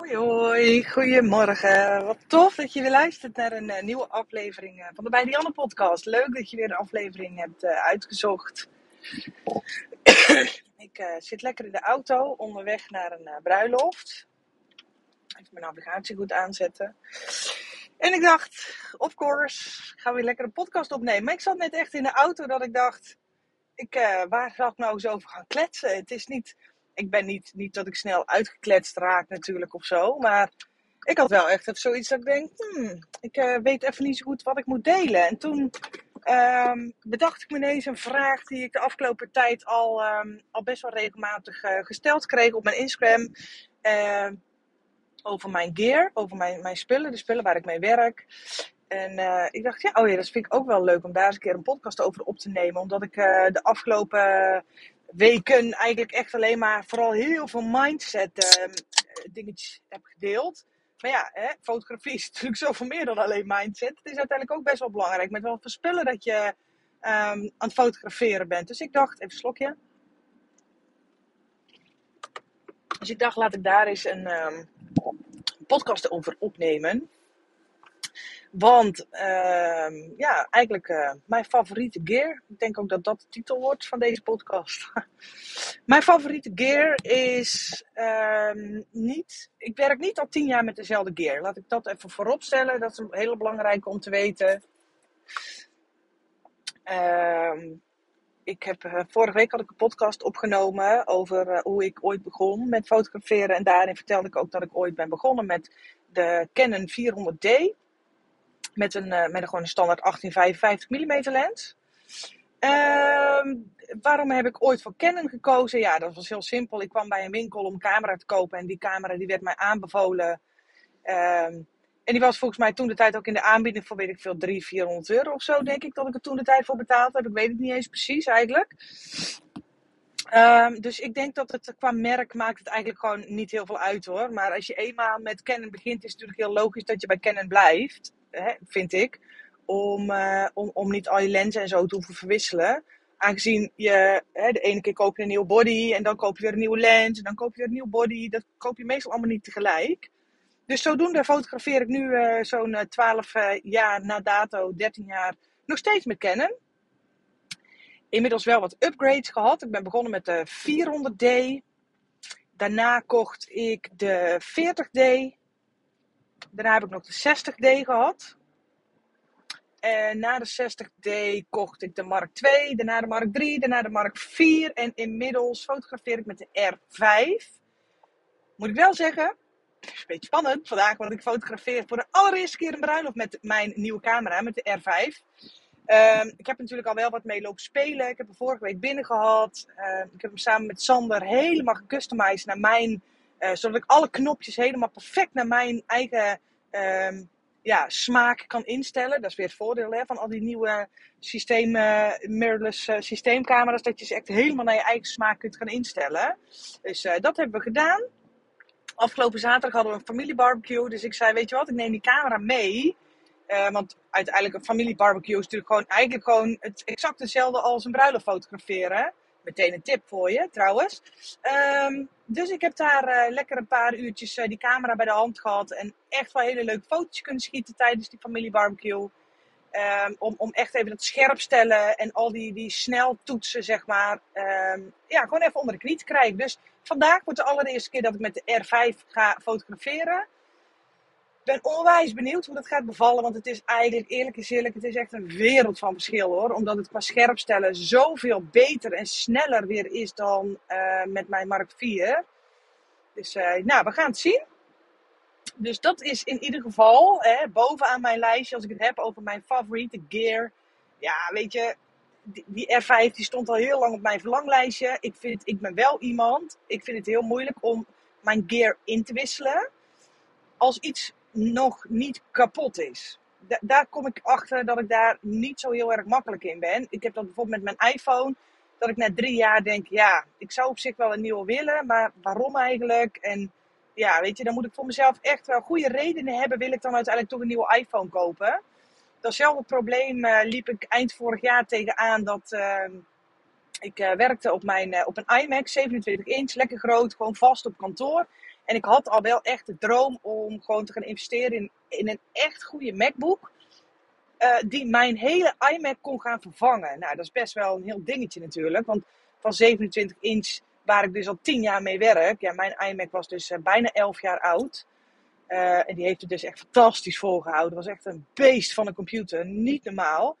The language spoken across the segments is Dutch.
Hoi hoi, goedemorgen. Wat tof dat je weer luistert naar een eh, nieuwe aflevering eh, van de Bij Dianne podcast. Leuk dat je weer een aflevering hebt eh, uitgezocht. ik zit lekker in de auto onderweg naar een bruiloft. Even mijn navigatie goed aanzetten. En ik dacht, of course, gaan we weer lekker een podcast opnemen. Maar ik zat net echt in de auto dat ik dacht, ik, waar zal ik nou eens over gaan kletsen? Het is niet, ik ben niet, niet dat ik snel uitgekletst raak natuurlijk of zo. Maar ik had wel echt zoiets dat ik denk, hmm, ik eh, weet even niet zo goed wat ik moet delen. En toen ehm, bedacht ik me ineens een vraag die ik de afgelopen tijd al, ehm, al best wel regelmatig eh, gesteld kreeg op mijn Instagram. Ehm, over mijn gear, over mijn, mijn spullen, de spullen waar ik mee werk. En eh, ik dacht, ja, oh ja, dat vind ik ook wel leuk om daar eens een keer een podcast over op te nemen. Omdat ik de afgelopen weken eigenlijk echt alleen maar vooral heel veel mindset eh, dingetjes heb gedeeld. Maar ja, hè, fotografie is natuurlijk zoveel meer dan alleen mindset. Het is uiteindelijk ook best wel belangrijk. Met wel voorspellen dat je ehm, aan het fotograferen bent. Dus ik dacht, even slokje. Dus ik dacht, laat ik daar eens een ehm, podcast over opnemen. Want ehm, ja, eigenlijk eh, mijn favoriete gear. Ik denk ook dat dat de titel wordt van deze podcast. mijn favoriete gear is ehm, niet. Ik werk niet al tien jaar met dezelfde gear. Laat ik dat even voorop stellen. Dat is een hele belangrijke om te weten. Ehm, ik heb, eh, vorige week had ik een podcast opgenomen over eh, hoe ik ooit begon met fotograferen. En daarin vertelde ik ook dat ik ooit ben begonnen met de Canon 400D. Met een, eh, met gewoon een standaard 1855 mm lens. Ehm, waarom heb ik ooit voor Canon gekozen? Ja, dat was heel simpel. Ik kwam bij een winkel om een camera te kopen. En die camera die werd mij aanbevolen. Ehm, en die was volgens mij toen de tijd ook in de aanbieding voor, weet ik veel, 300, 400 euro of zo, denk ik, dat ik er toen de tijd voor betaald heb. Ik weet het niet eens precies eigenlijk. Ehm, dus ik denk dat het qua merk maakt het eigenlijk gewoon niet heel veel uit hoor. Maar als je eenmaal met Canon begint, is het natuurlijk heel logisch dat je bij Canon blijft, hè, vind ik. Om, eh, om, om niet al je lenzen en zo te hoeven verwisselen. Aangezien je hè, de ene keer koop je een nieuwe body en dan koop je weer een nieuwe lens en dan koop je weer een nieuwe body. Dat koop je meestal allemaal niet tegelijk. Dus zodoende fotografeer ik nu eh, zo'n eh, 12 eh, jaar na dato, 13 jaar, nog steeds met Canon. Inmiddels wel wat upgrades gehad. Ik ben begonnen met de 400D. Daarna kocht ik de 40D. Daarna heb ik nog de 60D gehad. En na de 60D kocht ik de Mark II, daarna de Mark III, daarna de Mark IV. En inmiddels fotografeer ik met de R5. Moet ik wel zeggen, het is een beetje spannend vandaag, want ik fotografeer voor de allereerste keer een bruiloft met mijn nieuwe camera, met de R5. Ehm, ik heb natuurlijk al wel wat mee lopen spelen. Ik heb hem vorige week binnen gehad. Ehm, ik heb hem samen met Sander helemaal gecustomized naar mijn, eh, zodat ik alle knopjes helemaal perfect naar mijn eigen ehm, ja, smaak kan instellen. Dat is weer het voordeel hè, van al die nieuwe systeem, mirrorless eh, systeemcamera's. Dat je ze echt helemaal naar je eigen smaak kunt gaan instellen. Dus eh, dat hebben we gedaan. Afgelopen zaterdag hadden we een familiebarbecue. Dus ik zei, weet je wat, ik neem die camera mee. Want uiteindelijk een familiebarbecue is natuurlijk gewoon eigenlijk gewoon het exact hetzelfde als een bruiloft fotograferen. Meteen een tip voor je trouwens. Ehm, dus ik heb daar eh, lekker een paar uurtjes eh, die camera bij de hand gehad. En echt wel hele leuke foto's kunnen schieten tijdens die familiebarbecue. Ehm, om, om echt even dat scherp stellen en al die, die sneltoetsen, zeg maar. ehm, ja, gewoon even onder de knie te krijgen. Dus vandaag wordt de allereerste keer dat ik met de R5 ga fotograferen. Ben onwijs benieuwd hoe dat gaat bevallen. Want het is eigenlijk, eerlijk is eerlijk, het is echt een wereld van verschil hoor. Omdat het qua scherpstellen zoveel beter en sneller weer is dan eh, met mijn Mark IV. Dus eh, nou, we gaan het zien. Dus dat is in ieder geval hè, bovenaan mijn lijstje, als ik het heb over mijn favoriete gear. Ja, weet je, die, die R5 die stond al heel lang op mijn verlanglijstje. Ik, vind, ik ben wel iemand, ik vind het heel moeilijk om mijn gear in te wisselen. Als iets nog niet kapot is. Da- daar kom ik achter dat ik daar niet zo heel erg makkelijk in ben. Ik heb dat bijvoorbeeld met mijn iPhone. Dat ik na drie jaar denk, ja, ik zou op zich wel een nieuwe willen. Maar waarom eigenlijk? En ja, weet je, dan moet ik voor mezelf echt wel goede redenen hebben. Wil ik dan uiteindelijk toch een nieuwe iPhone kopen? Datzelfde probleem eh, liep ik eind vorig jaar tegenaan. Dat, ehm, Ik uh, werkte op, mijn, uh, op een iMac, 27 inch, lekker groot, gewoon vast op kantoor. En ik had al wel echt de droom om gewoon te gaan investeren in, in een echt goede MacBook. Uh, die mijn hele iMac kon gaan vervangen. Nou, dat is best wel een heel dingetje natuurlijk. Want van 27 inch, waar ik dus al 10 jaar mee werk. Ja, mijn iMac was dus bijna 11 jaar oud. Uh, en die heeft het dus echt fantastisch volgehouden. Was echt een beest van een computer. Niet normaal.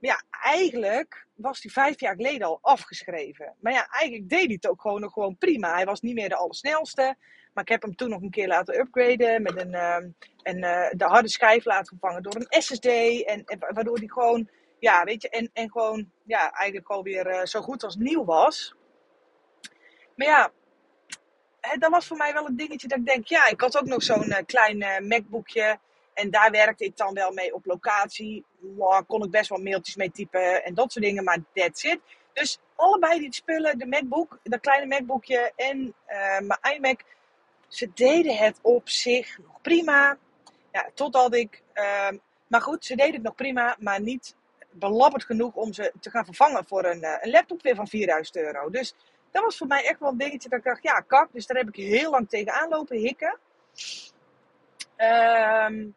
Maar ja, eigenlijk was die vijf jaar geleden al afgeschreven. Maar ja, eigenlijk deed hij het ook gewoon nog gewoon prima. Hij was niet meer de allersnelste. Maar ik heb hem toen nog een keer laten upgraden. Met een, uh, en, uh, de harde schijf laten vervangen door een SSD. En, waardoor hij gewoon, ja, weet je, en, en gewoon, ja, eigenlijk gewoon weer uh, zo goed als nieuw was. Maar ja, dat was voor mij wel een dingetje dat ik denk, ja, ik had ook nog zo'n uh, klein MacBookje. En daar werkte ik dan wel mee op locatie. Wow, kon ik best wel mailtjes mee typen en dat soort dingen, maar that's it. Dus allebei die spullen, de MacBook, dat kleine MacBookje en mijn iMac, ze deden het op zich nog prima. Ja, totdat ik, uh, maar goed, ze deden het nog prima, maar niet belabberd genoeg om ze te gaan vervangen voor een, een laptop weer van 4000 euro. Dus dat was voor mij echt wel een dingetje dat ik dacht, ja, kak. Dus daar heb ik heel lang tegenaan lopen hikken. Um,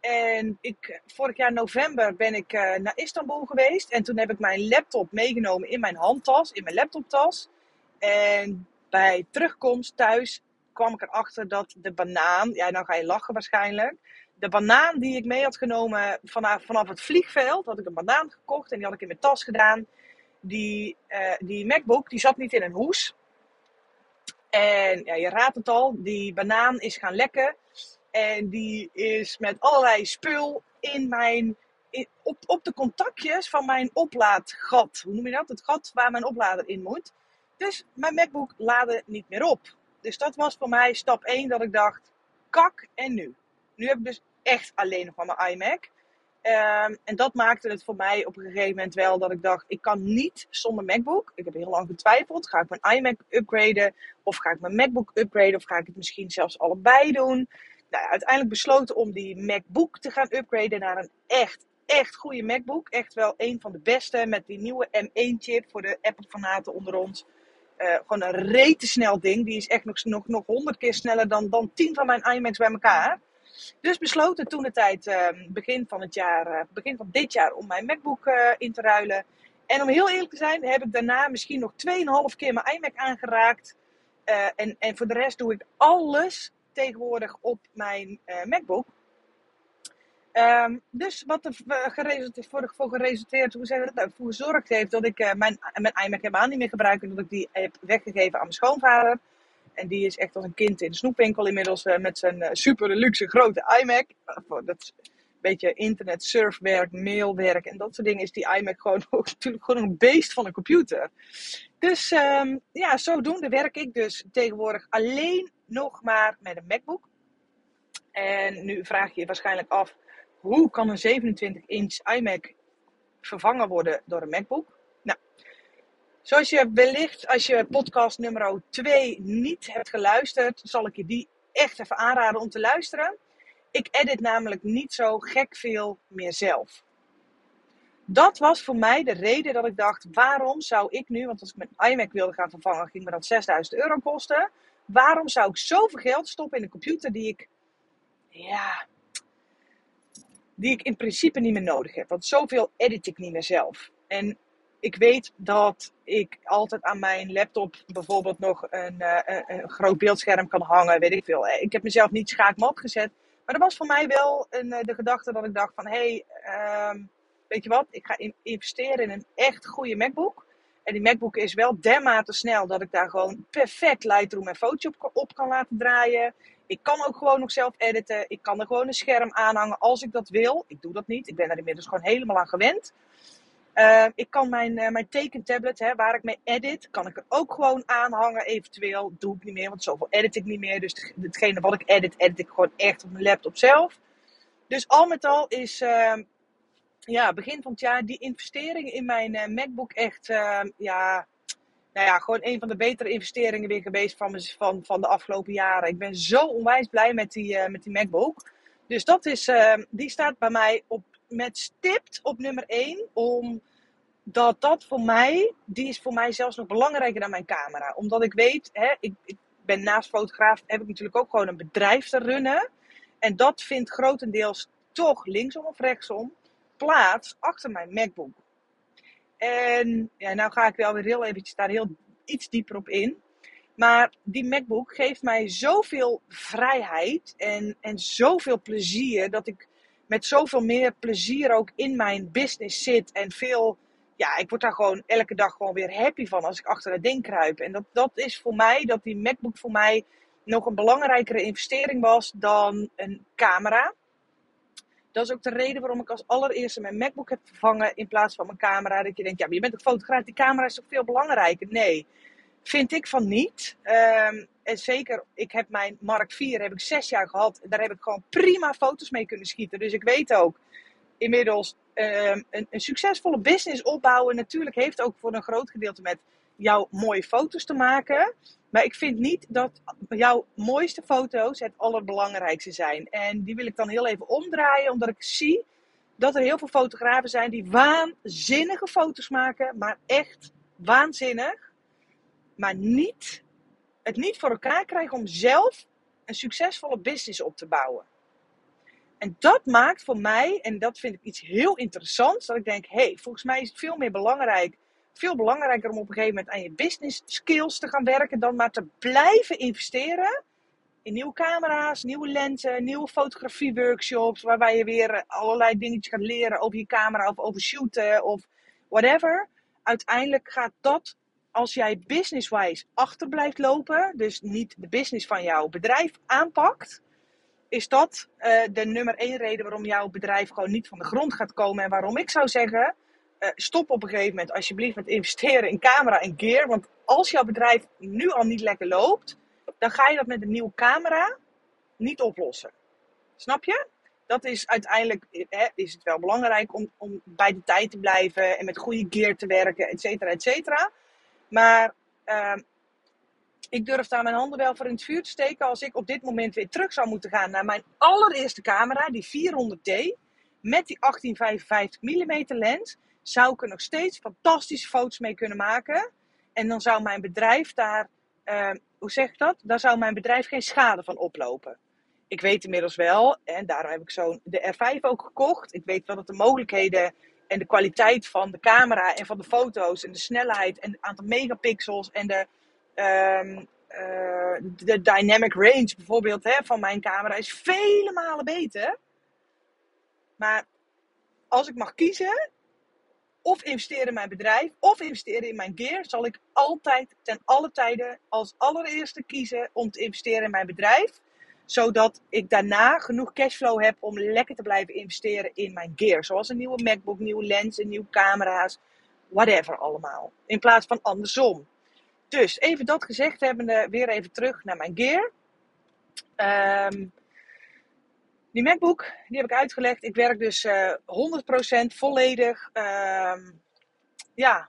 en ik, vorig jaar november ben ik uh, naar Istanbul geweest. En toen heb ik mijn laptop meegenomen in mijn handtas, in mijn laptoptas. En bij terugkomst thuis kwam ik erachter dat de banaan, ja, dan ga je lachen waarschijnlijk. De banaan die ik mee had genomen vanaf, vanaf het vliegveld, had ik een banaan gekocht en die had ik in mijn tas gedaan die, uh, die MacBook die zat niet in een hoes. En ja, je raadt het al, die banaan is gaan lekken. En die is met allerlei spul in mijn, in, op, op de contactjes van mijn oplaadgat. Hoe noem je dat? Het gat waar mijn oplader in moet. Dus mijn MacBook laadde niet meer op. Dus dat was voor mij stap 1 dat ik dacht, kak en nu. Nu heb ik dus echt alleen nog maar mijn iMac. Um, en dat maakte het voor mij op een gegeven moment wel dat ik dacht: ik kan niet zonder MacBook. Ik heb heel lang getwijfeld. Ga ik mijn iMac upgraden? Of ga ik mijn MacBook upgraden? Of ga ik het misschien zelfs allebei doen? Nou, uiteindelijk besloten om die MacBook te gaan upgraden naar een echt, echt goede MacBook. Echt wel een van de beste met die nieuwe M1-chip voor de Apple-fanaten onder ons. Uh, gewoon een rete snel ding. Die is echt nog, nog, nog 100 keer sneller dan, dan 10 van mijn iMacs bij elkaar. Dus besloten toen de tijd, uh, begin van het jaar, uh, begin van dit jaar, om mijn MacBook uh, in te ruilen. En om heel eerlijk te zijn, heb ik daarna misschien nog 2,5 keer mijn iMac aangeraakt. en, en voor de rest doe ik alles tegenwoordig op mijn MacBook. Um, dus wat er geresulteerd, voor, voor geresulteerd, hoe zeg dat, nou, voor gezorgd heeft dat ik mijn, mijn iMac helemaal niet meer gebruik. En dat ik die heb weggegeven aan mijn schoonvader. En die is echt als een kind in de snoepwinkel inmiddels uh, met zijn super luxe grote iMac. Uh, dat beetje internet surfwerk, mailwerk en dat soort dingen is die iMac gewoon natuurlijk gewoon een beest van een computer. Dus um, ja, zodoende werk ik dus tegenwoordig alleen nog maar met een MacBook. En nu vraag je je waarschijnlijk af, hoe kan een 27 inch iMac vervangen worden door een MacBook? Zoals je wellicht, als je podcast nummer 2 niet hebt geluisterd, zal ik je die echt even aanraden om te luisteren. Ik edit namelijk niet zo gek veel meer zelf. Dat was voor mij de reden dat ik dacht: waarom zou ik nu, want als ik mijn iMac wilde gaan vervangen, ging me dat 6000 euro kosten. Waarom zou ik zoveel geld stoppen in een computer die ik, ja, die ik in principe niet meer nodig heb? Want zoveel edit ik niet meer zelf. En ik weet dat ik altijd aan mijn laptop bijvoorbeeld nog een, uh, een, groot beeldscherm kan hangen, weet ik veel. Ik heb mezelf niet schaakmat gezet. Maar dat was voor mij wel een, uh, de gedachte dat ik dacht van, hé, hey, um, weet je wat, ik ga in, investeren in een echt goede MacBook. En die MacBook is wel dermate snel dat ik daar gewoon perfect Lightroom en Photoshop op, op kan laten draaien. Ik kan ook gewoon nog zelf editen. Ik kan er gewoon een scherm aanhangen als ik dat wil. Ik doe dat niet. Ik ben er inmiddels gewoon helemaal aan gewend. Uh, ik kan mijn, uh, mijn tekentablet, hè, waar ik mee edit, kan ik er ook gewoon aanhangen. Eventueel doe ik niet meer, want zoveel edit ik niet meer. Dus hetgene wat ik edit, edit ik gewoon echt op mijn laptop zelf. Dus al met al is uh, ja, begin van het jaar die investering in mijn uh, MacBook echt, ehm, ja, nou ja, gewoon een van de betere investeringen weer geweest van, van, van de afgelopen jaren. Ik ben zo onwijs blij met die, uh, met die MacBook. Dus dat is, ehm, die staat bij mij op met stipt op nummer 1 om dat dat voor mij, die is voor mij zelfs nog belangrijker dan mijn camera. Omdat ik weet, hè, ik, ik ben naast fotograaf, heb ik natuurlijk ook gewoon een bedrijf te runnen. En dat vindt grotendeels toch linksom of rechtsom plaats achter mijn MacBook. En ja, nou ga ik wel weer heel eventjes daar heel iets dieper op in. Maar die MacBook geeft mij zoveel vrijheid en, en zoveel plezier. Dat ik met zoveel meer plezier ook in mijn business zit. En veel, ja, ik word daar gewoon elke dag gewoon weer happy van als ik achter het ding kruip. En dat, dat is voor mij, dat die MacBook voor mij nog een belangrijkere investering was dan een camera. Dat is ook de reden waarom ik als allereerste mijn MacBook heb vervangen in plaats van mijn camera. Dat je denkt, ja, maar je bent een fotograaf, die camera is toch veel belangrijker? Nee, vind ik van niet. Ehm, en zeker, ik heb mijn Mark 4 heb ik zes jaar gehad. Daar heb ik gewoon prima foto's mee kunnen schieten. Dus ik weet ook inmiddels um, een, een succesvolle business opbouwen. Natuurlijk heeft ook voor een groot gedeelte met jouw mooie foto's te maken. Maar ik vind niet dat jouw mooiste foto's het allerbelangrijkste zijn. En die wil ik dan heel even omdraaien, omdat ik zie dat er heel veel fotografen zijn die waanzinnige foto's maken, maar echt waanzinnig. Maar niet, het niet voor elkaar krijgen om zelf een succesvolle business op te bouwen. En dat maakt voor mij, en dat vind ik iets heel interessants, dat ik denk: hé, hey, volgens mij is het veel meer belangrijk veel belangrijker om op een gegeven moment aan je business skills te gaan werken dan maar te blijven investeren in nieuwe camera's, nieuwe lenzen, nieuwe fotografie-workshops, waarbij je weer allerlei dingetjes gaat leren over je camera of over shooten of whatever. Uiteindelijk gaat dat, als jij business-wise achter blijft lopen, dus niet de business van jouw bedrijf aanpakt, is dat uh, de nummer één reden waarom jouw bedrijf gewoon niet van de grond gaat komen. En waarom ik zou zeggen, uh, stop op een gegeven moment alsjeblieft met investeren in camera en gear. Want als jouw bedrijf nu al niet lekker loopt, dan ga je dat met een nieuwe camera niet oplossen. Snap je? Dat is uiteindelijk hè, is het wel belangrijk om, om bij de tijd te blijven en met goede gear te werken, et cetera, et cetera. Maar uh, ik durf daar mijn handen wel voor in het vuur te steken als ik op dit moment weer terug zou moeten gaan naar mijn allereerste camera, die 400D, met die 1855 mm lens zou ik er nog steeds fantastische foto's mee kunnen maken. En dan zou mijn bedrijf daar, uh, hoe zeg ik dat? Daar zou mijn bedrijf geen schade van oplopen. Ik weet inmiddels wel, en daarom heb ik zo'n de R5 ook gekocht. Ik weet wel dat de mogelijkheden en de kwaliteit van de camera en van de foto's en de snelheid en het aantal megapixels en de, um, uh, de dynamic range bijvoorbeeld hè, van mijn camera is vele malen beter. Maar als ik mag kiezen, of investeren in mijn bedrijf of investeren in mijn gear, zal ik altijd ten alle tijden als allereerste kiezen om te investeren in mijn bedrijf. Zodat ik daarna genoeg cashflow heb om lekker te blijven investeren in mijn gear. Zoals een nieuwe MacBook, nieuwe lenzen, nieuwe camera's, whatever allemaal. In plaats van andersom. Dus even dat gezegd hebbende, weer even terug naar mijn gear. Um, die MacBook, die heb ik uitgelegd. Ik werk dus uh, eh, 100% volledig, uh, ja,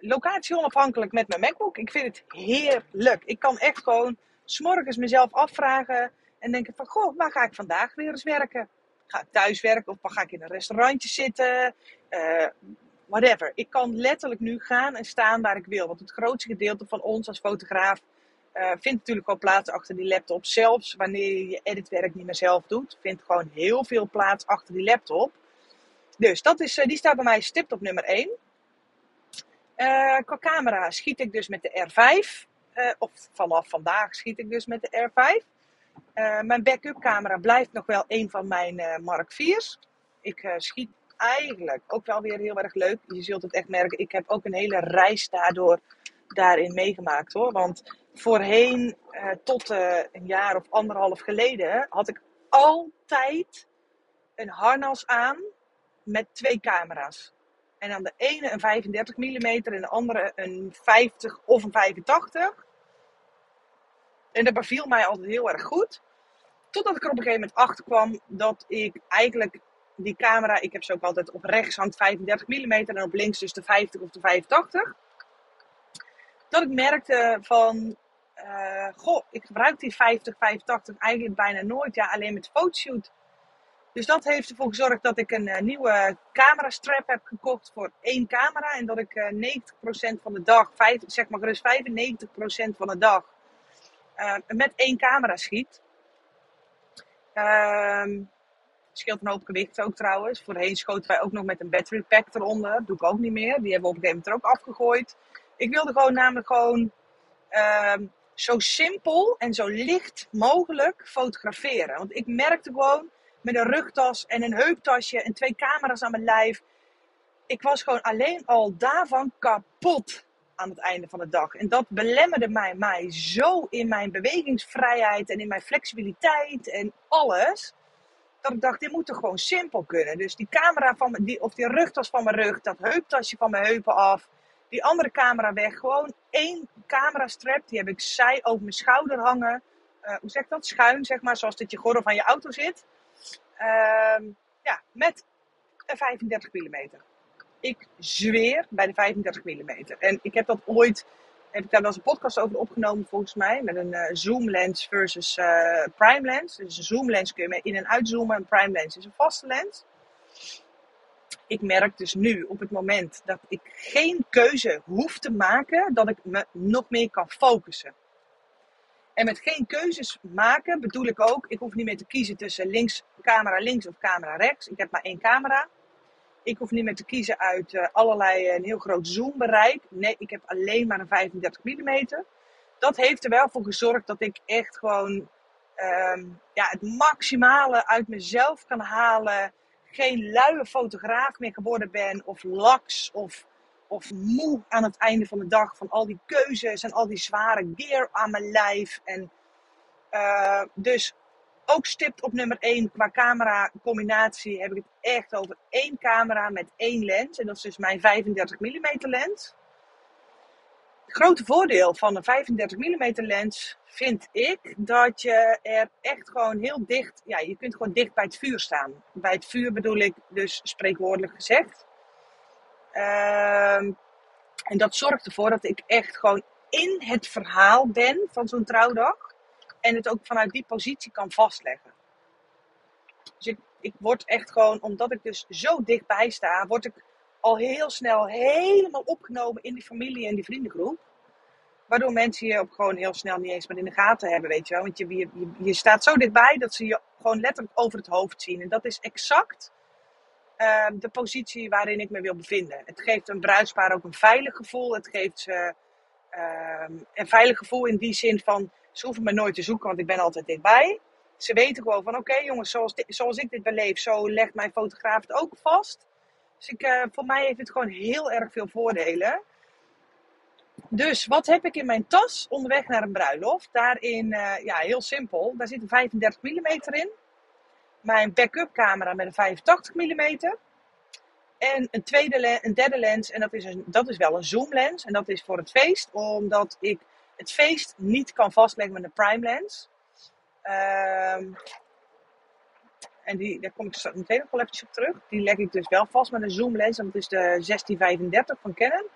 locatie onafhankelijk met mijn MacBook. Ik vind het heerlijk. Ik kan echt gewoon s'morgens mezelf afvragen en denken van, goh, waar ga ik vandaag weer eens werken? Ga ik thuis werken of ga ik in een restaurantje zitten? Uh, whatever. Ik kan letterlijk nu gaan en staan waar ik wil. Want het grootste gedeelte van ons als fotograaf uh, vindt natuurlijk wel plaats achter die laptop. Zelfs wanneer je je editwerk niet meer zelf doet, vindt gewoon heel veel plaats achter die laptop. Dus dat is, uh, die staat bij mij stipt op nummer 1. Uh, eh, qua camera schiet ik dus met de R5. of vanaf vandaag schiet ik dus met de R5. mijn backup camera blijft nog wel een van mijn Mark 4's. Ik schiet eigenlijk ook wel weer heel erg leuk. Je zult het echt merken. Ik heb ook een hele reis daardoor daarin meegemaakt hoor. Want voorheen, uh, tot uh, een jaar of anderhalf geleden, had ik altijd een harnas aan met twee camera's. En aan de ene een 35 mm en de andere een 50 of een 85. En dat beviel mij altijd heel erg goed. Totdat ik er op een gegeven moment achter kwam dat ik eigenlijk die camera, ik heb ze ook altijd op rechts hangt 35 mm en op links dus de 50 of de 85 dat ik merkte van, uh, goh, ik gebruik die 50, 85 eigenlijk bijna nooit. Ja, alleen met fotoshoot. Dus dat heeft ervoor gezorgd dat ik een uh, nieuwe camera strap heb gekocht voor één camera. En dat ik uh, 90% van de dag, 5, zeg maar gerust 95% van de dag, met één camera schiet. Ehm scheelt een hoop gewicht ook trouwens. Voorheen schoten wij ook nog met een battery pack eronder. Doe ik ook niet meer. Die hebben we op een gegeven moment er ook afgegooid. Ik wilde gewoon namelijk gewoon uh, zo simpel en zo licht mogelijk fotograferen. Want ik merkte gewoon met een rugtas en een heuptasje en twee camera's aan mijn lijf. Ik was gewoon alleen al daarvan kapot aan het einde van de dag. En dat belemmerde mij, mij zo in mijn bewegingsvrijheid en in mijn flexibiliteit en alles. Dat ik dacht, dit moet toch gewoon simpel kunnen. Dus die camera van die, of die rugtas van mijn rug, dat heuptasje van mijn heupen af. Die andere camera weg. Gewoon één camera strap. Die heb ik zij over mijn schouder hangen. Uh, hoe zeg ik dat? Schuin, zeg maar. Zoals dat je gordel van je auto zit. Uh, ja, met een 35 mm. Ik zweer bij de 35 mm. En ik heb dat ooit heb ik daar wel eens een podcast over opgenomen volgens mij. Met een uh, zoom lens versus uh, prime lens. Dus een zoom lens kun je in- en uitzoomen. Een prime lens is een vaste lens. Ik merk dus nu op het moment dat ik geen keuze hoef te maken, dat ik me nog meer kan focussen. En met geen keuzes maken bedoel ik ook, ik hoef niet meer te kiezen tussen links, camera links of camera rechts. Ik heb maar één camera. Ik hoef niet meer te kiezen uit uh, allerlei een heel groot zoombereik. Nee, ik heb alleen maar een 35 mm. Dat heeft er wel voor gezorgd dat ik echt gewoon um, ja, het maximale uit mezelf kan halen. Geen luie fotograaf meer geworden ben. Of laks of, of moe aan het einde van de dag. Van al die keuzes en al die zware gear aan mijn lijf. En, uh, dus ook stipt op nummer 1 qua camera combinatie heb ik het echt over één camera met één lens. En dat is dus mijn 35 mm lens. Het grote voordeel van een 35 mm lens vind ik dat je er echt gewoon heel dicht, ja, je kunt gewoon dicht bij het vuur staan. Bij het vuur bedoel ik dus spreekwoordelijk gezegd. Um, en dat zorgt ervoor dat ik echt gewoon in het verhaal ben van zo'n trouwdag en het ook vanuit die positie kan vastleggen. Dus ik, ik word echt gewoon, omdat ik dus zo dichtbij sta, word ik al heel snel helemaal opgenomen in die familie en die vriendengroep. Waardoor mensen je ook gewoon heel snel niet eens meer in de gaten hebben, weet je wel. Want je, je, je staat zo dichtbij dat ze je gewoon letterlijk over het hoofd zien. En dat is exact uh, de positie waarin ik me wil bevinden. Het geeft een bruidspaar ook een veilig gevoel. Het geeft ze uh, een veilig gevoel in die zin van ze hoeven me nooit te zoeken, want ik ben altijd dichtbij. Ze weten gewoon van, oké jongens, zoals, zoals ik dit beleef, zo legt mijn fotograaf het ook vast. Dus ik, uh, voor mij heeft het gewoon heel erg veel voordelen. Dus wat heb ik in mijn tas onderweg naar een bruiloft? Daarin, uh, ja, heel simpel. Daar zit een 35 mm in. Mijn backup camera met een 85 mm. En een, tweede een derde lens, en dat is, een, dat is wel een zoomlens. En dat is voor het feest, omdat ik het feest niet kan vastleggen met een prime lens. Um, en die, daar kom ik straks meteen nog wel op terug. Die leg ik dus wel vast met een zoomlens. En dat is de 1635 van Canon.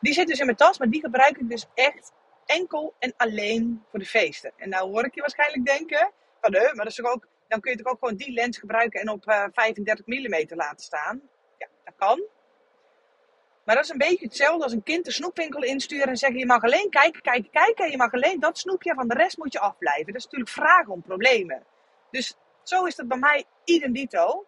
Die zit dus in mijn tas, maar die gebruik ik dus echt enkel en alleen voor de feesten. En nou hoor ik je waarschijnlijk denken, van maar dat is toch ook, dan kun je toch ook gewoon die lens gebruiken en op uh, 35 mm laten staan. Ja, dat kan. Maar dat is een beetje hetzelfde als een kind de snoepwinkel insturen en zeggen: je mag alleen kijken, kijken, kijken. Je mag alleen dat snoepje, van de rest moet je afblijven. Dat is natuurlijk vragen om problemen. Dus zo is dat bij mij idem dito.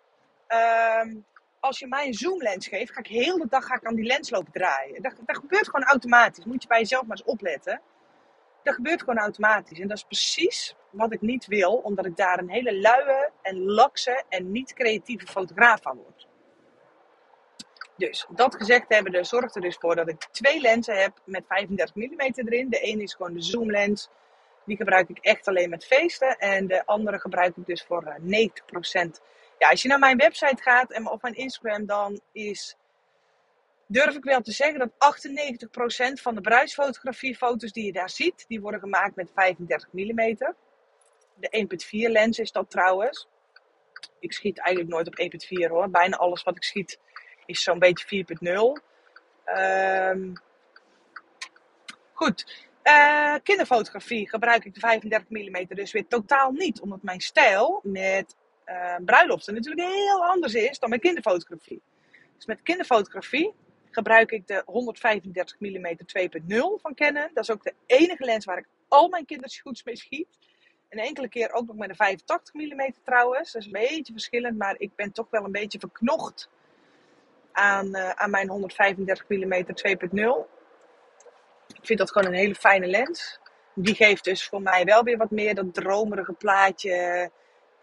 Um, als je mij een zoomlens geeft, ga ik heel de dag ga ik aan die lens lopen draaien. Dat, dat gebeurt gewoon automatisch. Moet je bij jezelf maar eens opletten. Dat gebeurt gewoon automatisch. En dat is precies wat ik niet wil, omdat ik daar een hele luie en lakse en niet creatieve fotograaf van word. Dus dat gezegd hebben, zorgt er dus voor dat ik twee lenzen heb met 35 mm erin. De ene is gewoon de zoomlens. Die gebruik ik echt alleen met feesten. En de andere gebruik ik dus voor 90%. Eh, ja, als je naar mijn website gaat en op mijn Instagram, dan is, durf ik wel te zeggen dat 98% van de bruidsfotografiefoto's die je daar ziet, die worden gemaakt met 35 mm. De 1.4 lens is dat trouwens. Ik schiet eigenlijk nooit op 1.4 hoor. Bijna alles wat ik schiet is zo'n beetje 4.0. Um, ehm, goed. Uh, kinderfotografie gebruik ik de 35 mm dus weer totaal niet. Omdat mijn stijl met uh, bruiloften natuurlijk heel anders is dan met kinderfotografie. Dus met kinderfotografie gebruik ik de 135 mm 2.0 van Canon. Dat is ook de enige lens waar ik al mijn kindershoots mee schiet. En enkele keer ook nog met een 85 mm trouwens. Dat is een beetje verschillend, maar ik ben toch wel een beetje verknocht aan, uh, aan mijn 135 mm 2.0. Ik vind dat gewoon een hele fijne lens. Die geeft dus voor mij wel weer wat meer dat dromerige plaatje.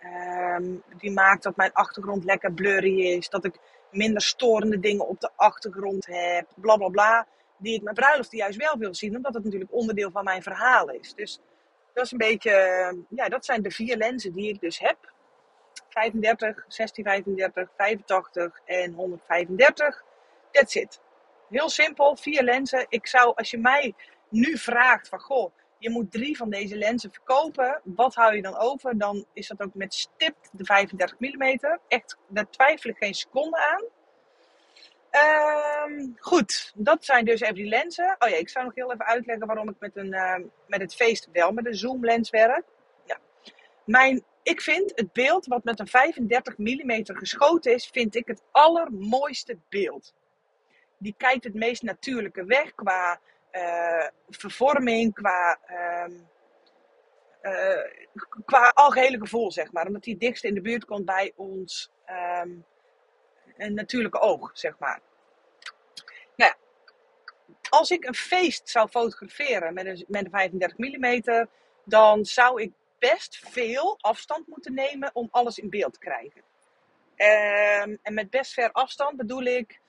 Um, die maakt dat mijn achtergrond lekker blurry is. Dat ik minder storende dingen op de achtergrond heb. Bla bla bla. Die ik met bruiloften juist wel wil zien. Omdat het natuurlijk onderdeel van mijn verhaal is. Dus dat is een beetje. Ja, dat zijn de vier lenzen die ik dus heb. 35, 1635, 85 en 135. That's it. Heel simpel, vier lenzen. Ik zou, als je mij nu vraagt van, goh, je moet drie van deze lenzen verkopen. Wat hou je dan over? Dan is dat ook met stipt de 35 mm. Echt, daar twijfel ik geen seconde aan. Uh, goed, dat zijn dus even die lenzen. Oh ja, ik zou nog heel even uitleggen waarom ik met, een, uh, met het feest wel met een zoomlens werk. Ja. Mijn, ik vind het beeld wat met een 35 mm geschoten is, vind ik het allermooiste beeld die kijkt het meest natuurlijke weg qua uh, vervorming, qua, uh, qua algehele gevoel, zeg maar. Omdat die dichtst in de buurt komt bij ons um, een natuurlijke oog, zeg maar. Nou ja, als ik een feest zou fotograferen met een, met een 35 mm, dan zou ik best veel afstand moeten nemen om alles in beeld te krijgen. Um, en met best ver afstand bedoel ik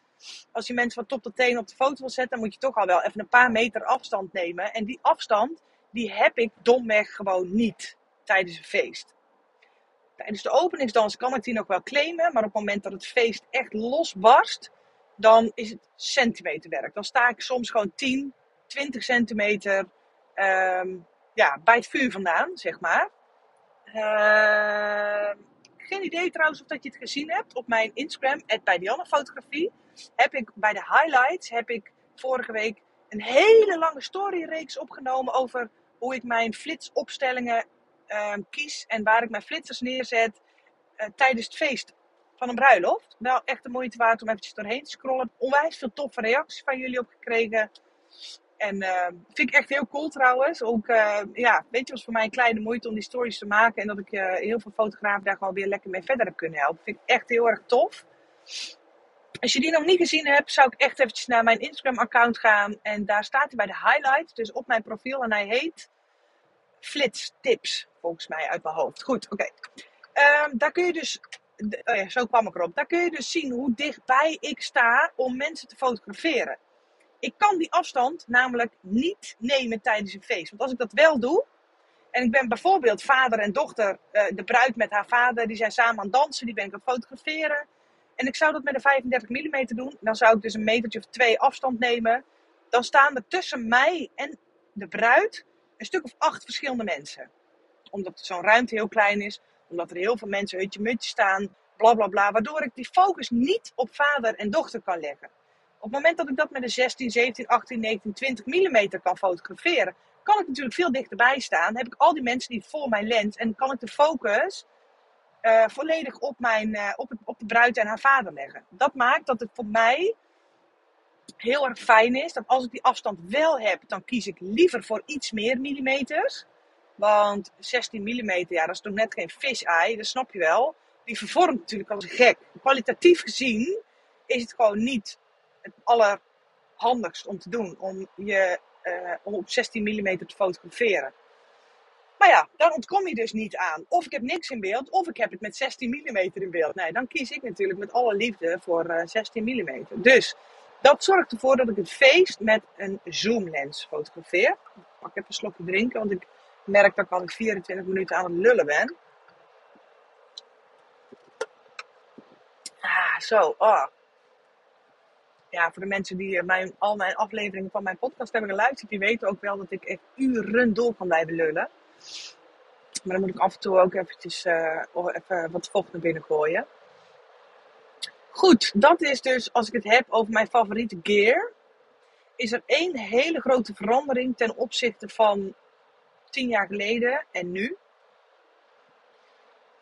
als je mensen van top tot teen op de foto wil zetten, dan moet je toch al wel even een paar meter afstand nemen. En die afstand, die heb ik domweg gewoon niet tijdens een feest. Tijdens de openingsdans kan ik die nog wel claimen, maar op het moment dat het feest echt losbarst, dan is het centimeterwerk. Dan sta ik soms gewoon 10, 20 centimeter um, ja, bij het vuur vandaan, zeg maar. Uh, geen idee trouwens of dat je het gezien hebt op mijn Instagram, bij Fotografie heb ik bij de highlights, heb ik vorige week een hele lange storyreeks opgenomen over hoe ik mijn flitsopstellingen uh, kies en waar ik mijn flitsers neerzet uh, tijdens het feest van een bruiloft. Wel echt de moeite waard om eventjes doorheen te scrollen. Onwijs veel toffe reacties van jullie opgekregen. En uh, vind ik echt heel cool trouwens. Ook, uh, ja, weet je, was voor mij een kleine moeite om die stories te maken. En dat ik uh, heel veel fotografen daar gewoon weer lekker mee verder heb kunnen helpen. Vind ik echt heel erg tof. Als je die nog niet gezien hebt, zou ik echt eventjes naar mijn Instagram-account gaan. En daar staat hij bij de highlights, dus op mijn profiel. En hij heet Flits Tips, volgens mij uit mijn hoofd. Goed, oké. Um, daar kun je dus, oh ja, zo kwam ik erop. Daar kun je dus zien hoe dichtbij ik sta om mensen te fotograferen. Ik kan die afstand namelijk niet nemen tijdens een feest. Want als ik dat wel doe, en ik ben bijvoorbeeld vader en dochter, uh, de bruid met haar vader, die zijn samen aan het dansen, die ben ik aan het fotograferen. En ik zou dat met een 35 mm doen. Dan zou ik dus een metertje of twee afstand nemen. Dan staan er tussen mij en de bruid een stuk of acht verschillende mensen. Omdat zo'n ruimte heel klein is. Omdat er heel veel mensen hutje mutje staan. Bla bla bla. Waardoor ik die focus niet op vader en dochter kan leggen. Op het moment dat ik dat met een 16, 17, 18, 19, 20 mm kan fotograferen. Kan ik natuurlijk veel dichterbij staan. Heb ik al die mensen die voor mijn lens. En kan ik de focus uh, volledig op, mijn, uh, op, het, op de bruid en haar vader leggen. Dat maakt dat het voor mij heel erg fijn is dat als ik die afstand wel heb, dan kies ik liever voor iets meer millimeters. Want 16 mm, ja, dat is toch net geen fish-eye, dat snap je wel. Die vervormt natuurlijk als gek. Kwalitatief gezien is het gewoon niet het allerhandigst om te doen. Om, je, uh, om op 16 mm te fotograferen. Maar ja, dan ontkom je dus niet aan. Of ik heb niks in beeld, of ik heb het met 16 mm in beeld. Nee, dan kies ik natuurlijk met alle liefde voor uh, 16 mm. Dus dat zorgt ervoor dat ik het feest met een zoomlens fotografeer. Ik pak even een slokje drinken, want ik merk dat ik al 24 minuten aan het lullen ben. Ah, zo. Oh. Ja, voor de mensen die mijn, al mijn afleveringen van mijn podcast hebben geluisterd, die weten ook wel dat ik echt uren door kan blijven lullen. Maar dan moet ik af en toe ook eventjes uh, even wat vocht naar binnen gooien. Goed, dat is dus als ik het heb over mijn favoriete gear. Is er één hele grote verandering ten opzichte van tien jaar geleden en nu.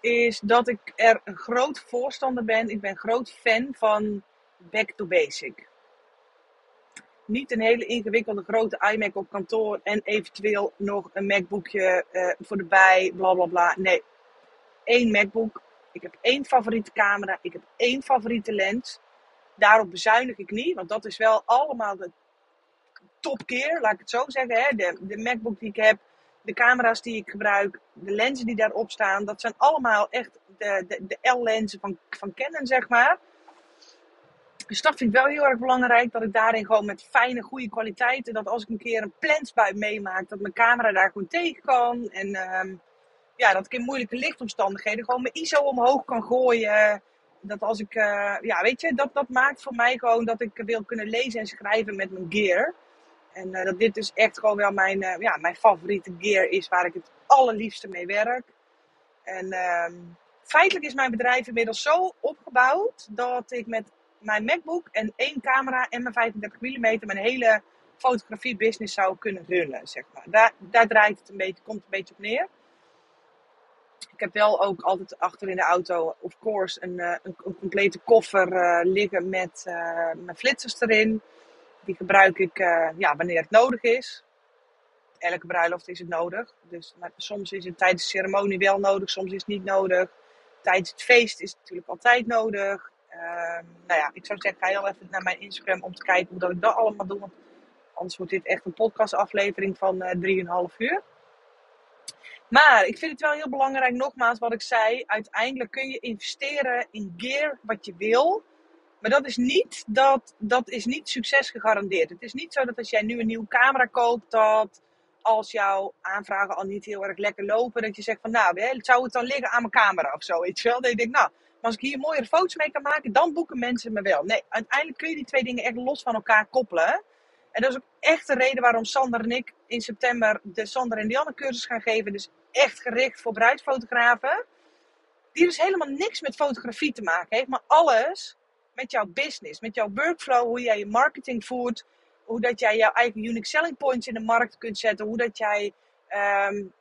is dat ik er een groot voorstander ben. Ik ben groot fan van back to basic. Niet een hele ingewikkelde grote iMac op kantoor en eventueel nog een MacBookje uh, voor de bij, bla bla bla. Nee, één MacBook. Ik heb één favoriete camera. Ik heb één favoriete lens. Daarop bezuinig ik niet, want dat is wel allemaal de topkeer, laat ik het zo zeggen. Hè? De, de MacBook die ik heb, de camera's die ik gebruik, de lenzen die daarop staan, dat zijn allemaal echt de, de, de L-lenzen van, van Canon, zeg maar. Dus dat vind ik wel heel erg belangrijk, dat ik daarin gewoon met fijne, goede kwaliteiten, dat als ik een keer een plensbui meemaak, dat mijn camera daar gewoon tegen kan. En ehm, ja, dat ik in moeilijke lichtomstandigheden gewoon mijn ISO omhoog kan gooien. Dat als ik, uh, ja, weet je, dat, dat maakt voor mij gewoon dat ik wil kunnen lezen en schrijven met mijn gear. En uh, dat dit dus echt gewoon wel mijn, uh, ja, mijn favoriete gear is waar ik het allerliefste mee werk. En ehm, feitelijk is mijn bedrijf inmiddels zo opgebouwd dat ik met mijn MacBook en één camera en mijn 35 mm mijn hele fotografie business zou kunnen runnen, zeg maar. Daar, daar draait het een beetje, komt een beetje op neer. Ik heb wel ook altijd achter in de auto, of course, een, een, een complete koffer uh, liggen met uh, mijn flitsers erin. Die gebruik ik ja, wanneer het nodig is. Elke bruiloft is het nodig. Dus, maar soms is het tijdens de ceremonie wel nodig, soms is het niet nodig. Tijdens het feest is het natuurlijk altijd nodig. Uh, nou ja, ik zou zeggen, ga heel even naar mijn Instagram om te kijken hoe dat ik dat allemaal doe. Want anders wordt dit echt een podcastaflevering van uh, 3,5 uur. Maar ik vind het wel heel belangrijk, nogmaals wat ik zei. Uiteindelijk kun je investeren in gear wat je wil. Maar dat is niet, dat, dat is niet succes gegarandeerd. Het is niet zo dat als jij nu een nieuwe camera koopt, dat als jouw aanvragen al niet heel erg lekker lopen, dat je zegt van nou, zou het dan liggen aan mijn camera of zo, weet je wel? Je denkt, nou, als ik hier mooiere foto's mee kan maken, dan boeken mensen me wel. Nee, uiteindelijk kun je die twee dingen echt los van elkaar koppelen. En dat is ook echt de reden waarom Sander en ik in september de Sander en Dianne cursus gaan geven. Dus echt gericht voor bruidsfotografen. Die dus helemaal niks met fotografie te maken heeft, maar alles met jouw business, met jouw workflow, hoe jij je marketing voert, hoe dat jij jouw eigen unique selling points in de markt kunt zetten, hoe dat jij um,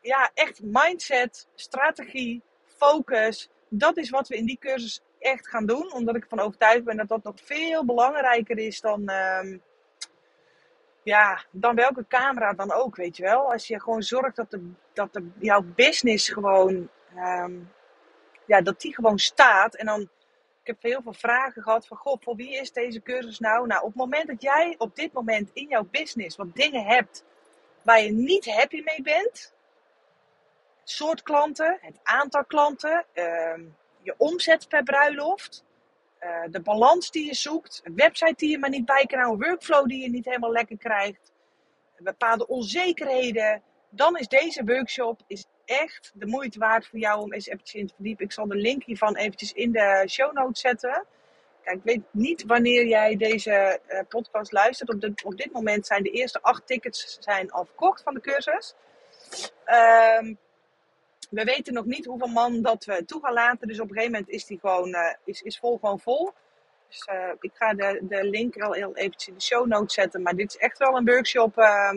ja, echt mindset, strategie, focus, dat is wat we in die cursus echt gaan doen, omdat ik ervan overtuigd ben dat dat nog veel belangrijker is dan, um, ja, dan welke camera dan ook, weet je wel. Als je gewoon zorgt dat, de, dat de, jouw business gewoon, um, ja, dat die gewoon staat en dan ik heb heel veel vragen gehad van, goh, voor wie is deze cursus nou? Nou, op het moment dat jij op dit moment in jouw business wat dingen hebt waar je niet happy mee bent, soort klanten, het aantal klanten, uh, je omzet per bruiloft, uh, de balans die je zoekt, een website die je maar niet bij kan houden, workflow die je niet helemaal lekker krijgt, bepaalde onzekerheden, dan is deze workshop is echt de moeite waard voor jou om eens eventjes in te verdiepen. Ik zal de link hiervan eventjes in de show notes zetten. Kijk, ik weet niet wanneer jij deze uh, podcast luistert. Op, dit moment zijn de eerste acht tickets zijn al verkocht van de cursus. Um, we weten nog niet hoeveel man dat we toe gaan laten. Dus op een gegeven moment is die gewoon, uh, is, is vol gewoon vol. Dus uh, ik ga de, de link wel heel eventjes in de show notes zetten. Maar dit is echt wel een workshop. Uh,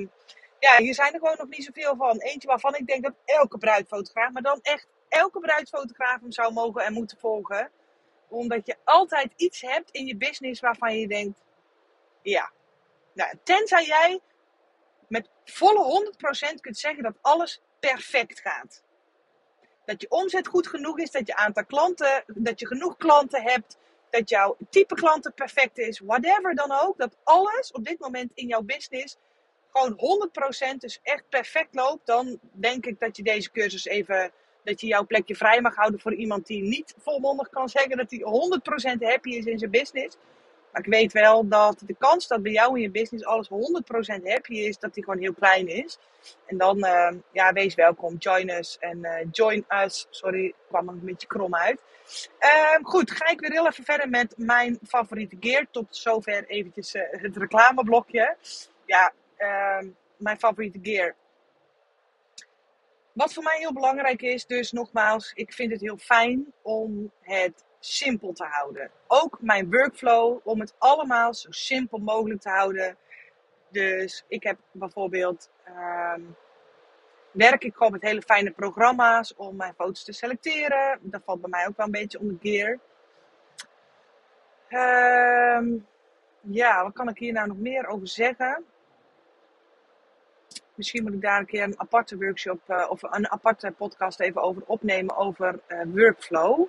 ja, hier zijn er gewoon nog niet zoveel van. Eentje waarvan ik denk dat elke bruidfotograaf, maar dan echt elke bruidfotograaf hem zou mogen en moeten volgen. Omdat je altijd iets hebt in je business waarvan je denkt, ja. Nou, tenzij jij met volle 100% kunt zeggen dat alles perfect gaat. Dat je omzet goed genoeg is, dat je aantal klanten, dat je genoeg klanten hebt, dat jouw type klanten perfect is, whatever dan ook. Dat alles op dit moment in jouw business gewoon 100% dus echt perfect loopt, dan denk ik dat je deze cursus even, dat je jouw plekje vrij mag houden voor iemand die niet volmondig kan zeggen dat hij 100% happy is in zijn business. Maar ik weet wel dat de kans dat bij jou in je business alles 100% happy is, dat die gewoon heel klein is. En dan, uh, ja, wees welkom. Join us en uh, join us. Sorry, kwam er een beetje krom uit. Uh, goed, ga ik weer heel even verder met mijn favoriete gear. Tot zover eventjes uh, het reclameblokje. Ja, uh, mijn favoriete gear. Wat voor mij heel belangrijk is, dus nogmaals, ik vind het heel fijn om het simpel te houden. Ook mijn workflow, om het allemaal zo simpel mogelijk te houden. Dus ik heb bijvoorbeeld, um, werk ik gewoon met hele fijne programma's om mijn foto's te selecteren. Dat valt bij mij ook wel een beetje onder gear. Ehm, ja, wat kan ik hier nou nog meer over zeggen? Misschien moet ik daar een keer een aparte workshop uh, of een aparte podcast even over opnemen over uh, workflow.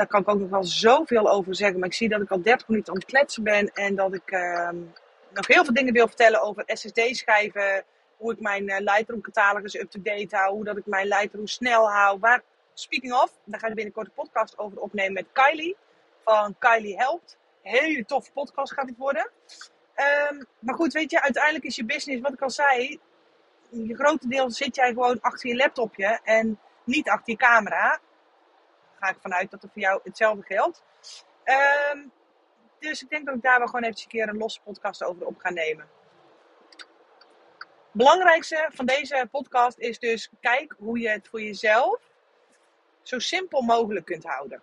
Daar kan ik ook nog wel zoveel over zeggen. Maar ik zie dat ik al 30 minuten aan het kletsen ben. En dat ik uh, nog heel veel dingen wil vertellen over SSD-schijven. Hoe ik mijn uh, Lightroom catalogus up-to-date hou. Hoe dat ik mijn Lightroom snel hou. Waar, speaking of, daar ga ik binnenkort een podcast over opnemen met Kylie. Van Kylie Helpt. Hele toffe podcast gaat het worden. Um, maar goed, weet je, uiteindelijk is je business, wat ik al zei, je grote deel zit jij gewoon achter je laptopje en niet achter je camera. Ga ik vanuit dat er voor jou hetzelfde geldt. Um, dus ik denk dat ik daar wel gewoon even een keer een losse podcast over op ga nemen. Belangrijkste van deze podcast is dus kijk hoe je het voor jezelf zo simpel mogelijk kunt houden.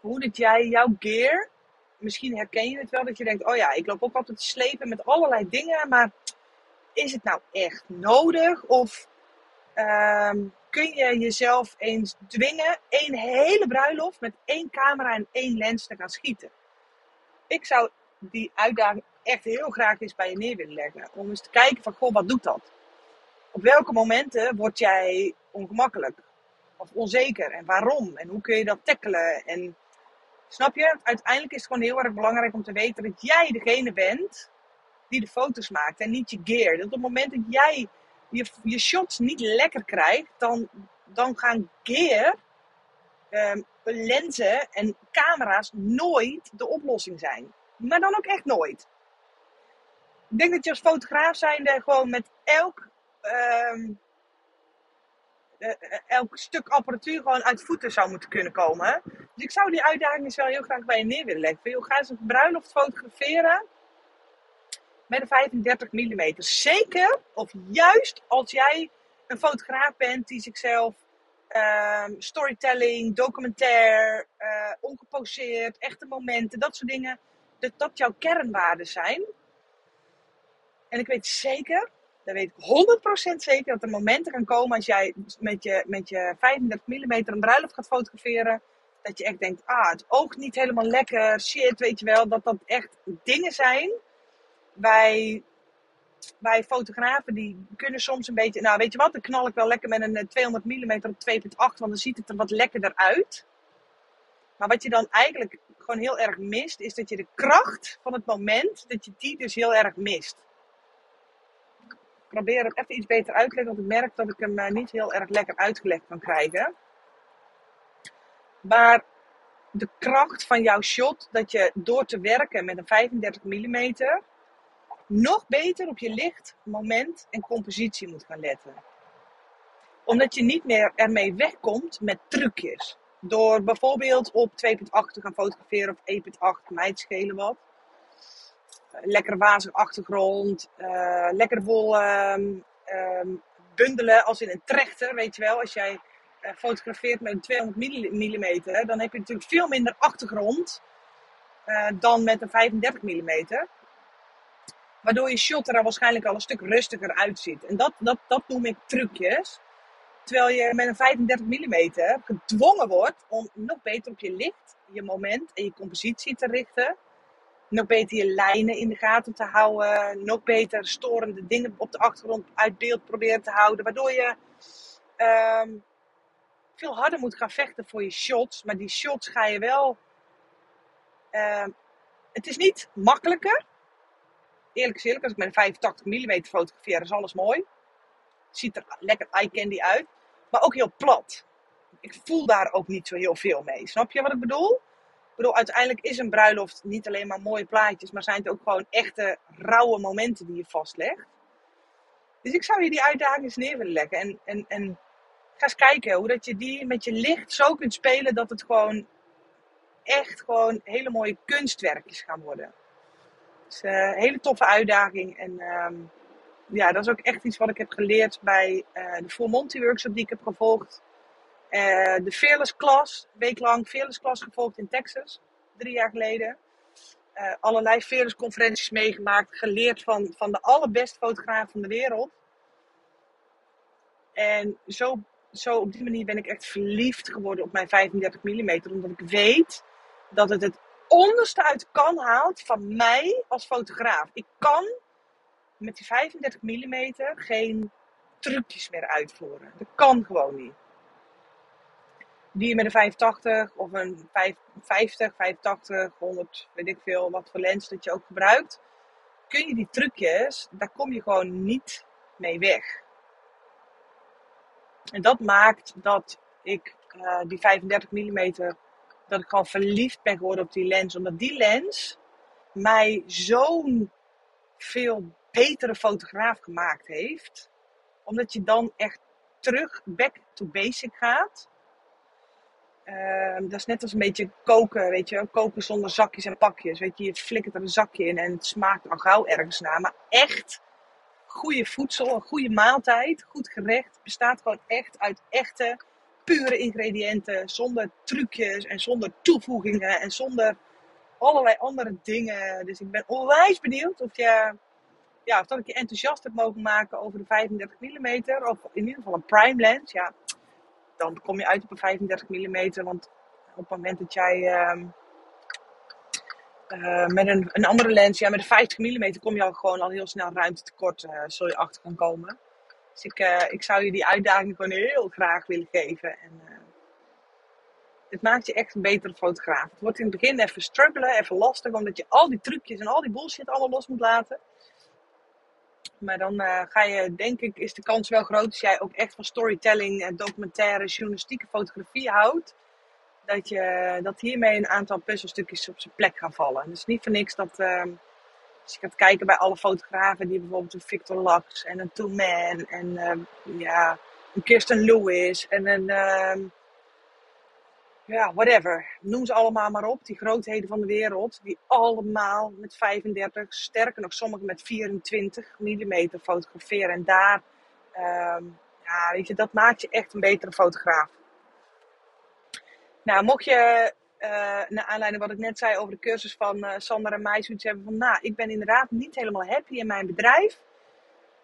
Hoe dat jij jouw gear misschien herken je het wel dat je denkt: oh ja, ik loop ook altijd te slepen met allerlei dingen, maar is het nou echt nodig? Of um, kun je jezelf eens dwingen één hele bruiloft met één camera en één lens te gaan schieten? Ik zou die uitdaging echt heel graag eens bij je neer willen leggen. Om eens te kijken van, goh, wat doet dat? Op welke momenten word jij ongemakkelijk? Of onzeker? En waarom? En hoe kun je dat tackelen? En Snap je? Uiteindelijk is het gewoon heel erg belangrijk om te weten dat jij degene bent die de foto's maakt en niet je gear. Dat op het moment dat jij je, je shots niet lekker krijgt, dan, dan gaan gear, um, lenzen en camera's nooit de oplossing zijn. Maar dan ook echt nooit. Ik denk dat je als fotograaf zijnde gewoon met elk um, uh, elk stuk apparatuur gewoon uit voeten zou moeten kunnen komen. Dus ik zou die uitdaging dus wel heel graag bij je neer willen leggen. Wil eens een bruiloft fotograferen met een 35 mm. Zeker of juist als jij een fotograaf bent die zichzelf uh, storytelling, documentaire, uh, ongeposeerd, echte momenten, dat soort dingen, dat dat jouw kernwaarden zijn. En ik weet zeker dan weet ik 100% zeker dat er momenten gaan komen als jij met je, met je 35 mm een bruiloft gaat fotograferen. Dat je echt denkt, ah, het oogt niet helemaal lekker, shit, weet je wel. Dat dat echt dingen zijn bij, bij fotografen die kunnen soms een beetje, nou weet je wat, dan knal ik wel lekker met een 200 mm op 2.8, want dan ziet het er wat lekkerder uit. Maar wat je dan eigenlijk gewoon heel erg mist, is dat je de kracht van het moment, dat je die dus heel erg mist probeer hem even iets beter uit te leggen, want ik merk dat ik hem uh, niet heel erg lekker uitgelegd kan krijgen. Maar de kracht van jouw shot, dat je door te werken met een 35 mm nog beter op je licht, moment en compositie moet gaan letten. Omdat je niet meer ermee wegkomt met trucjes. Door bijvoorbeeld op 2.8 te gaan fotograferen of 1.8, mij het schelen wat lekker wazig achtergrond, uh, lekker vol um, um, bundelen als in een trechter, weet je wel. Als jij uh, fotografeert met een 200 mm, dan heb je natuurlijk veel minder achtergrond uh, dan met een 35 mm. Waardoor je shot er waarschijnlijk al een stuk rustiger uitziet. En dat, dat, dat noem ik trucjes. Terwijl je met een 35 mm gedwongen wordt om nog beter op je licht, je moment en je compositie te richten nog beter je lijnen in de gaten te houden. Nog beter storende dingen op de achtergrond uit beeld proberen te houden. Waardoor je um, veel harder moet gaan vechten voor je shots. Maar die shots ga je wel. Um, het is niet makkelijker. Eerlijk eerlijk, als ik een 85 mm fotografeer, is alles mooi. Ziet er lekker eye candy uit. Maar ook heel plat. Ik voel daar ook niet zo heel veel mee. Snap je wat ik bedoel? bedoel, uiteindelijk is een bruiloft niet alleen maar mooie plaatjes, maar zijn het ook gewoon echte rauwe momenten die je vastlegt. Dus ik zou je die uitdaging eens neer willen leggen. En, en, en ga eens kijken hoe dat je die met je licht zo kunt spelen dat het gewoon echt gewoon hele mooie kunstwerkjes gaan worden. Uh, een hele toffe uitdaging. En um, ja, dat is ook echt iets wat ik heb geleerd bij uh, de Full Monty workshop die ik heb gevolgd. Uh, de Fearless Class, week lang Fearless Class gevolgd in Texas, drie jaar geleden. Allerlei Fearless conferenties meegemaakt, geleerd van, van de allerbeste fotografen van de wereld. En zo, zo op die manier ben ik echt verliefd geworden op mijn 35 mm. Omdat ik weet dat het het onderste uit de kan haalt van mij als fotograaf. Ik kan met die 35 mm geen trucjes meer uitvoeren. Dat kan gewoon niet. Die je met een 85 of een 50, 85, 100, weet ik veel, wat voor lens dat je ook gebruikt. Kun je die trucjes, daar kom je gewoon niet mee weg. En dat maakt dat ik uh, die 35 mm, dat ik gewoon verliefd ben geworden op die lens. Omdat die lens mij zo'n veel betere fotograaf gemaakt heeft. Omdat je dan echt terug back to basic gaat. Uh, dat is net als een beetje koken, weet je Koken zonder zakjes en pakjes. Weet je, je flikkert er een zakje in en het smaakt al gauw ergens naar. Maar echt goede voedsel, een goede maaltijd, goed gerecht, bestaat gewoon echt uit echte, pure ingrediënten. Zonder trucjes en zonder toevoegingen en zonder allerlei andere dingen. Dus ik ben onwijs benieuwd of je, ja, of dat ik je enthousiast heb mogen maken over de 35 mm. Of in ieder geval een prime lens. Ja, dan kom je uit op een 35 mm. Want op het moment dat jij uh, uh, met een, een andere lens, ja, met een 50 mm kom je al gewoon al heel snel ruimtetekort, uh, zul je achter gaan komen. Dus ik, uh, ik zou je die uitdaging gewoon heel graag willen geven. En, het maakt je echt een betere fotograaf. Het wordt in het begin even struggelen, even lastig, omdat je al die trucjes en al die bullshit allemaal los moet laten. Maar dan uh, ga je, denk ik, is de kans wel groot als jij ook echt van storytelling, en documentaire, journalistieke fotografie houdt. Dat, je, dat hiermee een aantal puzzelstukjes op zijn plek gaan vallen. En is niet voor niks dat, als je gaat kijken bij alle fotografen die bijvoorbeeld een Victor Lux en een Two Man en uh, ja, een Kirsten Lewis en een ehm, ja, whatever. Noem ze allemaal maar op. Die grootheden van de wereld. Die allemaal met 35, sterker nog sommigen met 24 mm fotograferen. En daar, uh, ja, weet je, dat maakt je echt een betere fotograaf. Nou, mocht je, uh, naar aanleiding wat ik net zei over de cursus van uh, Sander en mij, zoiets hebben van, nou, ik ben inderdaad niet helemaal happy in mijn bedrijf.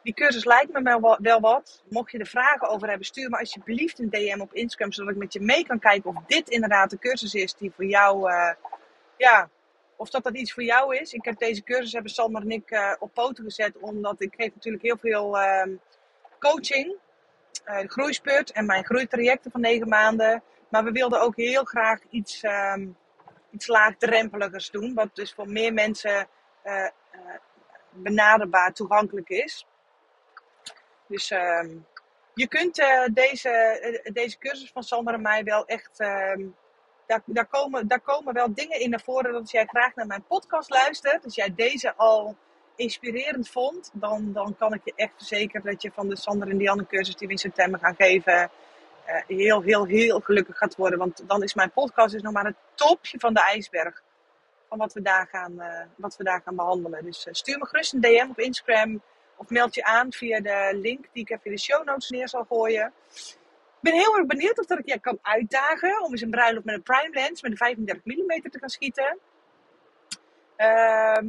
Die cursus lijkt me wel wat. Mocht je er vragen over hebben, stuur me alsjeblieft een DM op Instagram, zodat ik met je mee kan kijken of dit inderdaad de cursus is die voor jou, uh, ja, of dat dat iets voor jou is. Ik heb deze cursus, hebben Sander en ik op poten gezet, omdat ik geef natuurlijk heel veel uh, coaching, uh, groeispurt en mijn groeitrajecten van negen maanden. Maar we wilden ook heel graag iets, um, iets laagdrempeligers doen, wat dus voor meer mensen benaderbaar toegankelijk is. Dus uh, je kunt uh, deze, deze cursus van Sander en mij wel echt. Uh, daar, daar, komen, daar komen wel dingen in naar voren. Dat als jij graag naar mijn podcast luistert, als jij deze al inspirerend vond, dan, dan kan ik je echt verzekeren dat je van de Sander en Dianne cursus die we in september gaan geven, eh, heel, heel, heel gelukkig gaat worden. Want dan is mijn podcast dus nog maar het topje van de ijsberg. Van wat we daar gaan, wat we daar gaan behandelen. Dus stuur me gerust een DM op Instagram of meld je aan via de link die ik even in de show notes neer zal gooien. Ik ben heel erg benieuwd of dat ik je kan uitdagen om eens een bruiloft met een prime lens met een 35 mm te gaan schieten.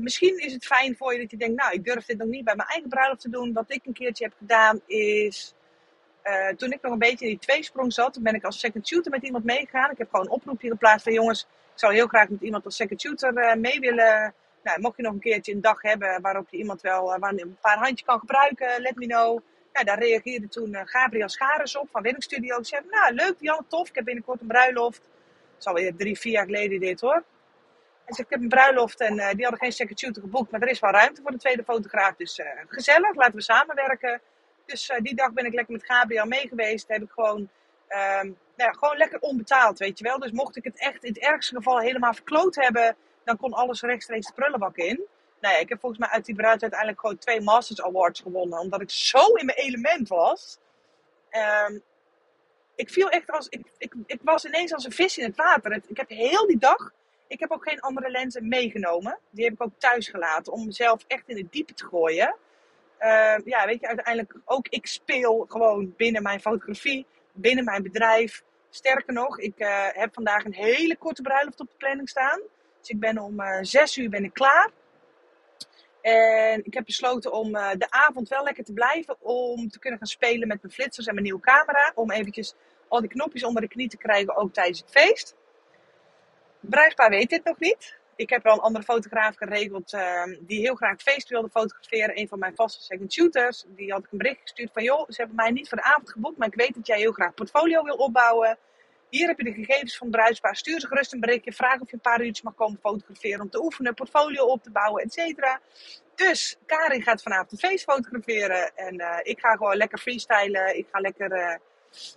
Misschien is het fijn voor je dat je denkt, nou, ik durf dit nog niet bij mijn eigen bruiloft te doen. Wat ik een keertje heb gedaan is, uh, toen ik nog een beetje in die tweesprong zat, ben ik als second shooter met iemand meegegaan. Ik heb gewoon een oproepje geplaatst van jongens, ik zou heel graag met iemand als second shooter uh, mee willen nou, mocht je nog een keertje een dag hebben waarop je iemand wel uh, een paar handjes kan gebruiken, let me know. Ja, daar reageerde toen Gabriel Schares op van Winning Studio. Die zei, nou leuk Jan, tof, ik heb binnenkort een bruiloft. Dat is alweer drie, vier jaar geleden dit hoor. En zei, ik heb een bruiloft en die hadden geen second shooter geboekt, maar er is wel ruimte voor de tweede fotograaf. Dus gezellig, laten we samenwerken. Dus die dag ben ik lekker met Gabriel mee geweest. Heb ik gewoon, um, nou ja, gewoon lekker onbetaald, weet je wel. Dus mocht ik het echt in het ergste geval helemaal verkloot hebben, dan kon alles rechtstreeks de prullenbak in. Nou ja, ik heb volgens mij uit die bruid uiteindelijk gewoon twee Masters Awards gewonnen. Omdat ik zo in mijn element was. Um, ik viel echt als. Ik, ik, ik was ineens als een vis in het water. Ik heb heel die dag. Ik heb ook geen andere lenzen meegenomen. Die heb ik ook thuis gelaten. Om mezelf echt in het diepe te gooien. Uh, ja, weet je, uiteindelijk ook ik speel gewoon binnen mijn fotografie. Binnen mijn bedrijf. Sterker nog, ik uh, heb vandaag een hele korte bruiloft op de planning staan. Dus ik ben om uh, zes uur ben ik klaar. En ik heb besloten om uh, de avond wel lekker te blijven. Om te kunnen gaan spelen met mijn flitsers en mijn nieuwe camera. Om eventjes al die knopjes onder de knie te krijgen, ook tijdens het feest. Bruispaar weet dit nog niet. Ik heb wel een andere fotograaf geregeld uh, die heel graag het feest wilde fotograferen. Een van mijn vaste second shooters. Die had ik een bericht gestuurd van joh, ze hebben mij niet voor de avond geboekt. Maar ik weet dat jij heel graag portfolio wil opbouwen. Hier heb je de gegevens van bruisbaar. Stuur ze gerust een berichtje. Vraag of je een paar uurtjes mag komen fotograferen om te oefenen, portfolio op te bouwen, et cetera. Dus Karin gaat vanavond een feest fotograferen. En uh, ik ga gewoon lekker freestylen. Ik ga lekker uh,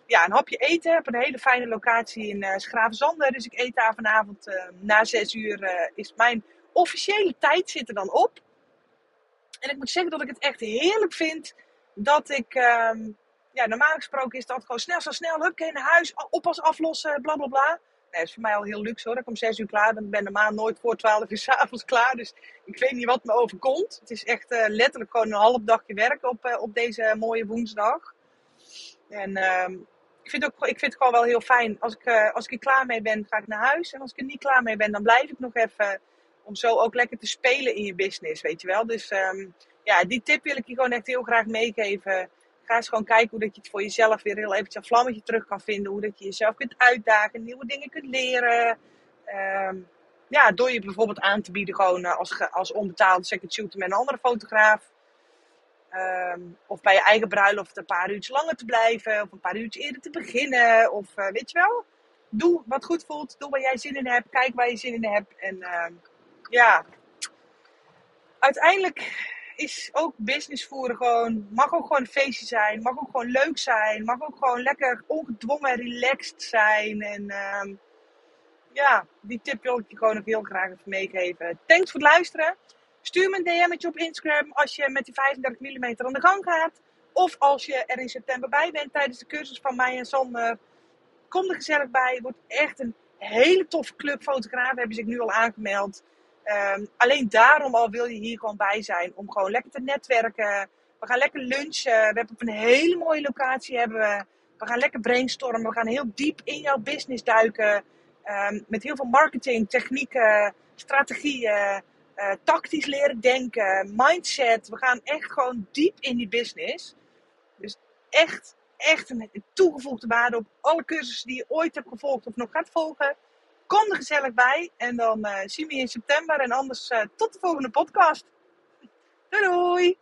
ja, een hapje eten. Op een hele fijne locatie in uh. Dus ik eet daar vanavond na zes uur. is mijn officiële tijd zit er dan op. En ik moet zeggen dat ik het echt heerlijk vind dat ik ehm, ja, normaal gesproken is dat gewoon snel, zo snel, hup, naar huis, oppas aflossen, bla bla bla. Nee, dat is voor mij al heel luxe hoor. Ik om zes uur klaar ben. Ik normaal nooit voor twaalf uur s'avonds klaar. Dus ik weet niet wat me overkomt. Het is echt letterlijk gewoon een half dagje werk op, op deze mooie woensdag. En uh, ik, vind ook, ik vind het gewoon wel heel fijn. Als ik, uh, als ik er klaar mee ben, ga ik naar huis. En als ik er niet klaar mee ben, dan blijf ik nog even. Om zo ook lekker te spelen in je business, weet je wel. Dus um, ja, die tip wil ik je gewoon echt heel graag meegeven ga eens gewoon kijken hoe dat je het voor jezelf weer heel eventjes een vlammetje terug kan vinden. Hoe dat je jezelf kunt uitdagen, nieuwe dingen kunt leren. Um, ja, door je bijvoorbeeld aan te bieden gewoon eh, als, als onbetaalde second shooter met een andere fotograaf. Um, of bij je eigen bruiloft een paar uurtjes langer te blijven. Of een paar uurtjes eerder te beginnen. Of uh, weet je wel. Doe wat goed voelt. Doe waar jij zin in hebt. Kijk waar je zin in hebt. En uh, ja. Uiteindelijk is ook business voeren gewoon, mag ook gewoon een feestje zijn, mag ook gewoon leuk zijn, mag ook gewoon lekker ongedwongen relaxed zijn. En uh, ja, die tip wil ik je gewoon ook heel graag even meegeven. Thanks voor het luisteren. Stuur me een DM'tje op Instagram als je met die 35 mm aan de gang gaat. Of als je er in september bij bent tijdens de cursus van mij en Sander. Kom er gezellig bij. Het wordt echt een hele toffe club fotografen hebben zich nu al aangemeld. Um, alleen daarom al wil je hier gewoon bij zijn. Om gewoon lekker te netwerken. We gaan lekker lunchen. We hebben op een hele mooie locatie. Hebben we, gaan lekker brainstormen. We gaan heel diep in jouw business duiken. Um, met heel veel marketing, technieken, strategieën. Uh, tactisch leren denken. Mindset. We gaan echt gewoon diep in die business. Dus echt, echt een toegevoegde waarde op alle cursussen die je ooit hebt gevolgd of nog gaat volgen. Kom er gezellig bij. En dan uh, zien we je in september. En anders uh, tot de volgende podcast. Doei doei!